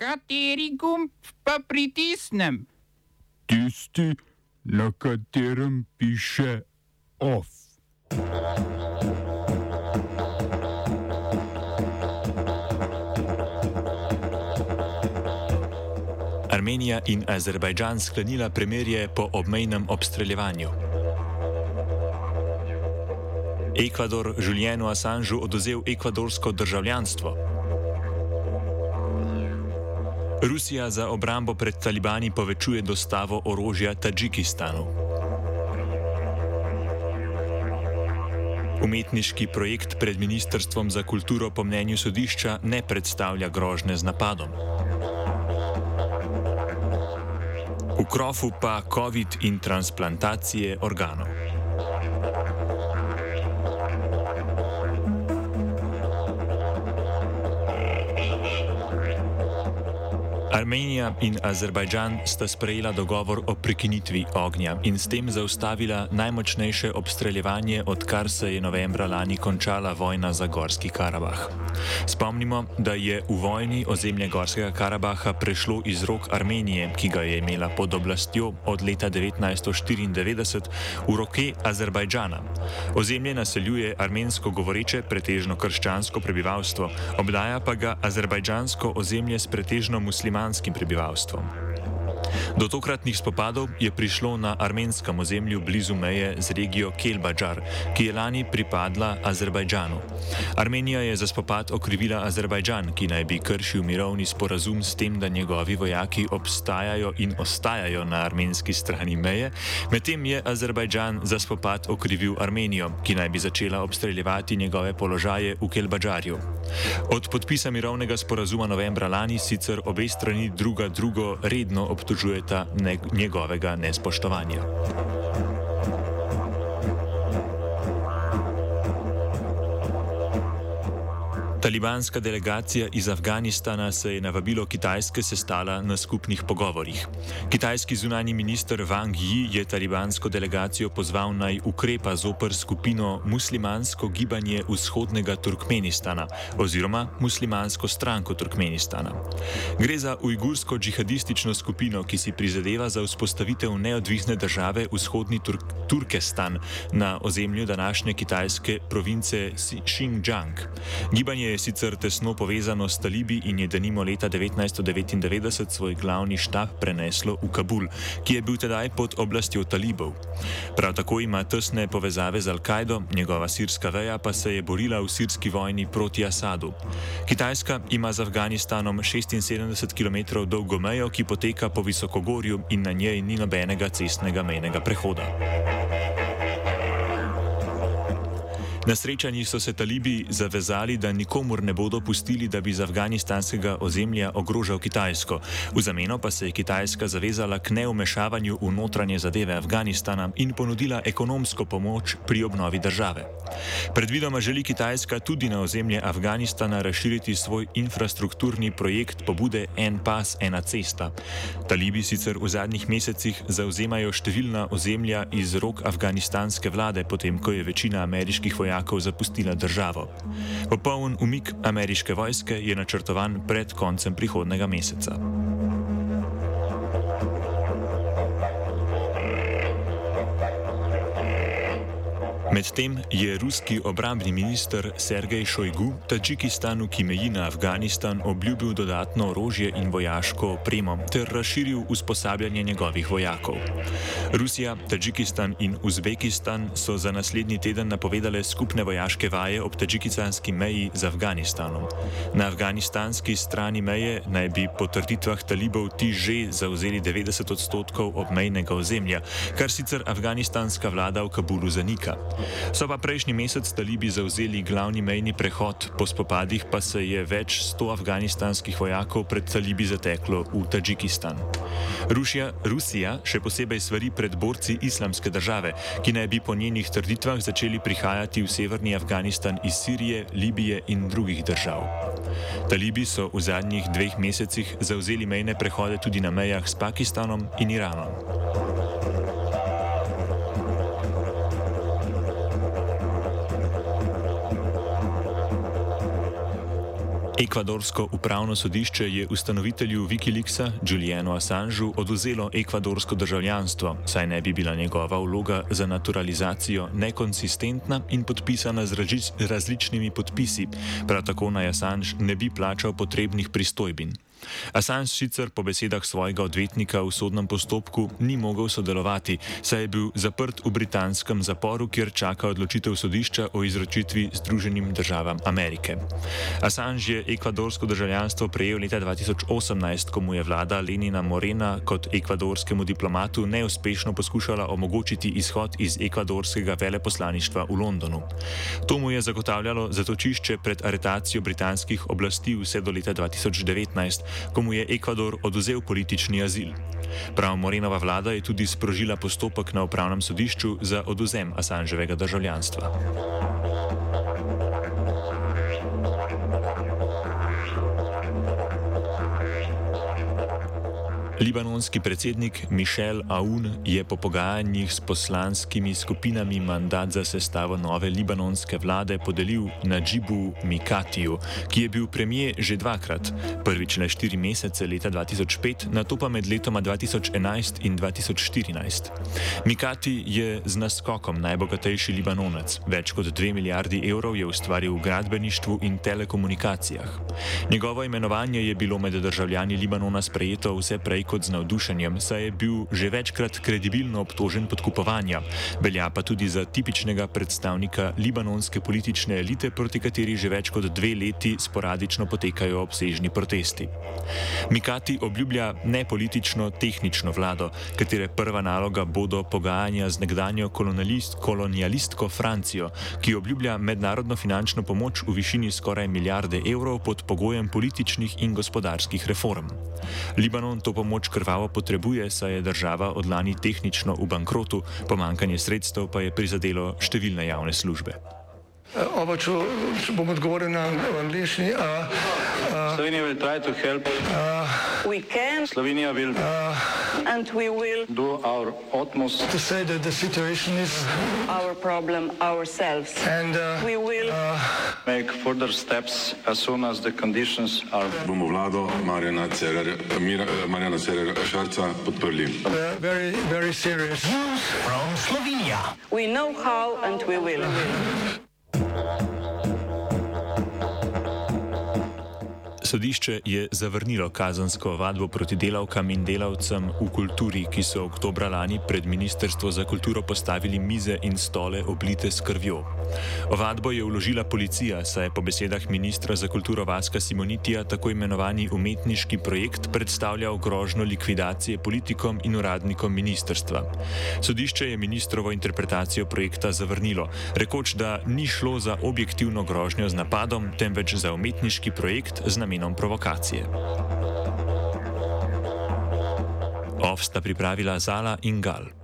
Kateri gumb pa pritisnem? Tisti, na katerem piše OF. Armenija in Azerbajdžan sklenila premirje po obmejnem obstreljevanju. Ekvador Julienu Assangeu oduzel ekvadorsko državljanstvo. Rusija za obrambo pred talibani povečuje dostavo orožja Tadžikistanu. Umetniški projekt pred Ministrstvom za kulturo po mnenju sodišča ne predstavlja grožne z napadom. V krofu pa COVID in transplantacije organov. Armenija in Azerbajdžan sta sprejela dogovor o prekinitvi ognja in s tem zaustavila najmočnejše obstreljevanje, odkar se je novembra lani končala vojna za Gorski Karabah. Spomnimo, da je v vojni ozemlje Gorskega Karabaha prešlo iz rok Armenije, ki ga je imela pod oblastjo od leta 1994, v roke Azerbajdžana. Ozemlje naseljuje armensko govoreče, pretežno krščansko prebivalstvo, obdaja pa ga azerbajdžansko ozemlje s pretežno muslimanskim slovenskim prebivalstvom. Do tokratnih spopadov je prišlo na armenskem ozemlju blizu meje z regijo Kelbadžar, ki je lani pripadla Azerbajdžanu. Armenija je za spopad okrivila Azerbajdžan, ki naj bi kršil mirovni sporazum s tem, da njegovi vojaki obstajajo in ostajajo na armenski strani meje, medtem je Azerbajdžan za spopad okrivil Armenijo, ki naj bi začela obstreljevati njegove položaje v Kelbadžarju. Od podpisa mirovnega sporazuma novembra lani sicer obe strani druga drugo redno obtožujeta njegovega nespoštovanja. Talibanska delegacija iz Afganistana se je na vabilo Kitajske sestala na skupnih pogovorih. Kitajski zunani minister Wang Yi je talibansko delegacijo pozval naj ukrepa zoper skupino Muslimansko gibanje vzhodnega Turkmenistana oziroma Muslimansko stranko Turkmenistana. Gre za ujgursko džihadistično skupino, ki si prizadeva za vzpostavitev neodvisne države vzhodni Turk Turkestan na ozemlju današnje kitajske province Xinjiang. Gibanje je sicer tesno povezano s talibi in je denimo leta 1999 svoj glavni štab preneslo v Kabul, ki je bil tedaj pod oblastjo talibov. Prav tako ima tesne povezave z Al-Kaido, njegova sirska veja pa se je borila v sirski vojni proti Asadu. Kitajska ima z Afganistanom 76 km dolgo mejo, ki poteka po visokogorju in na njej ni nobenega cestnega mejnega prehoda. Na srečanji so se talibi zavezali, da nikomur ne bodo pustili, da bi z afganistanskega ozemlja ogrožal Kitajsko. V zameno pa se je Kitajska zavezala k neumešavanju v notranje zadeve Afganistana in ponudila ekonomsko pomoč pri obnovi države. Predvidoma želi Kitajska tudi na ozemlje Afganistana razširiti svoj infrastrukturni projekt pobude En pas, ena cesta. Talibi sicer v zadnjih mesecih zauzemajo številna ozemlja iz rok afganistanske vlade, potem ko je večina ameriških vojakov vojakov zapustila državo. Popoln umik ameriške vojske je načrtovan pred koncem prihodnega meseca. Medtem je ruski obrambni minister Sergej Šojgu Tadžikistanu, ki meji na Afganistan, obljubil dodatno orožje in vojaško opremo ter razširil usposabljanje njegovih vojakov. Rusija, Tadžikistan in Uzbekistan so za naslednji teden napovedale skupne vojaške vaje ob tadžikistanski meji z Afganistanom. Na afganistanski strani meje naj bi po trditvah talibov ti že zauzeli 90 odstotkov obmejnega ozemlja, kar sicer afganistanska vlada v Kabulu zanika. So pa prejšnji mesec talibi zauzeli glavni mejni prehod, po spopadih pa se je več sto afganistanskih vojakov pred talibi zateklo v Tadžikistan. Rusija, Rusija še posebej svari pred borci islamske države, ki naj bi po njenih trditvah začeli prihajati v severni Afganistan iz Sirije, Libije in drugih držav. Talibi so v zadnjih dveh mesecih zauzeli mejne prehode tudi na mejah s Pakistanom in Iranom. Ekvadorsko upravno sodišče je ustanovitelju Wikileaksa Julianu Assangeu oduzelo ekvadorsko državljanstvo, saj ne bi bila njegova vloga za naturalizacijo nekonsistentna in podpisana z različnimi podpisi, prav tako naj Assange ne bi plačal potrebnih pristojbin. Assange sicer po besedah svojega odvetnika v sodnem postopku ni mogel sodelovati, saj je bil zaprt v britanskem zaporu, kjer čaka odločitev sodišča o izročitvi Združenim državam Amerike. Assange je ekvadorsko državljanstvo prejel leta 2018, ko mu je vlada Lenina Morena kot ekvadorskemu diplomatu neuspešno poskušala omogočiti izhod iz ekvadorskega veleposlaništva v Londonu. To mu je zagotavljalo zatočišče pred aretacijo britanskih oblasti vse do leta 2019 ko mu je Ekvador oduzel politični azil. Prav Morenova vlada je tudi sprožila postopek na upravnem sodišču za oduzem Assanževega državljanstva. Libanonski predsednik Mišel Aoun je po pogajanjih s poslanskimi skupinami mandat za sestavo nove libanonske vlade podelil Najibu Mikatiju, ki je bil premijer že dvakrat, prvič le štiri mesece leta 2005, na to pa med letoma 2011 in 2014. Mikati je z naskokom najbogatejši libanonec, več kot dve milijardi evrov je ustvaril v gradbeništvu in telekomunikacijah. Njegovo imenovanje je bilo med državljani Libanona sprejeto vse prej kot z navdušenjem, saj je bil že večkrat kredibilno obtožen podkupovanja. Velja pa tudi za tipičnega predstavnika libanonske politične elite, proti kateri že več kot dve leti sporadično potekajo obsežni protesti. Mikati obljublja nepolitično tehnično vlado, katere prva naloga bodo pogajanja z nekdanjo kolonialist, kolonialistko Francijo, ki obljublja mednarodno finančno pomoč v višini skoraj milijarde evrov pod pogojem političnih in gospodarskih reform. Libanon to pomoč krvavo potrebuje, saj je država od lani tehnično v bankrotu, pomankanje sredstev pa je prizadelo številne javne službe. Oba, če bom odgovoril na angliški. Slovenija bo poskušala pomagati. Slovenija bo naredila svoj utmost, da bo rekla, da je situacija naš problem, sami. In bomo naredili nadaljnje korake, as soon as the conditions are. Bomo vlado Marjana Cererera Šarca podprli. Very, very serious. News from Slovenia. We know how and we will. Sodišče je zavrnilo kazansko vadbo proti delavkam in delavcem v kulturi, ki so oktobra lani pred Ministrstvo za kulturo postavili mize in stole oblite s krvjo. Ovadbo je vložila policija, saj je po besedah ministra za kulturo Vaska Simonitija tako imenovani umetniški projekt predstavljal grožno likvidacije politikom in uradnikom ministrstva. Sodišče je ministrovo interpretacijo projekta zavrnilo, rekoč, da ni šlo za objektivno grožnjo z napadom, temveč za umetniški projekt z namenom namenom provokacije. Ovsta pripravila Zala in Gal.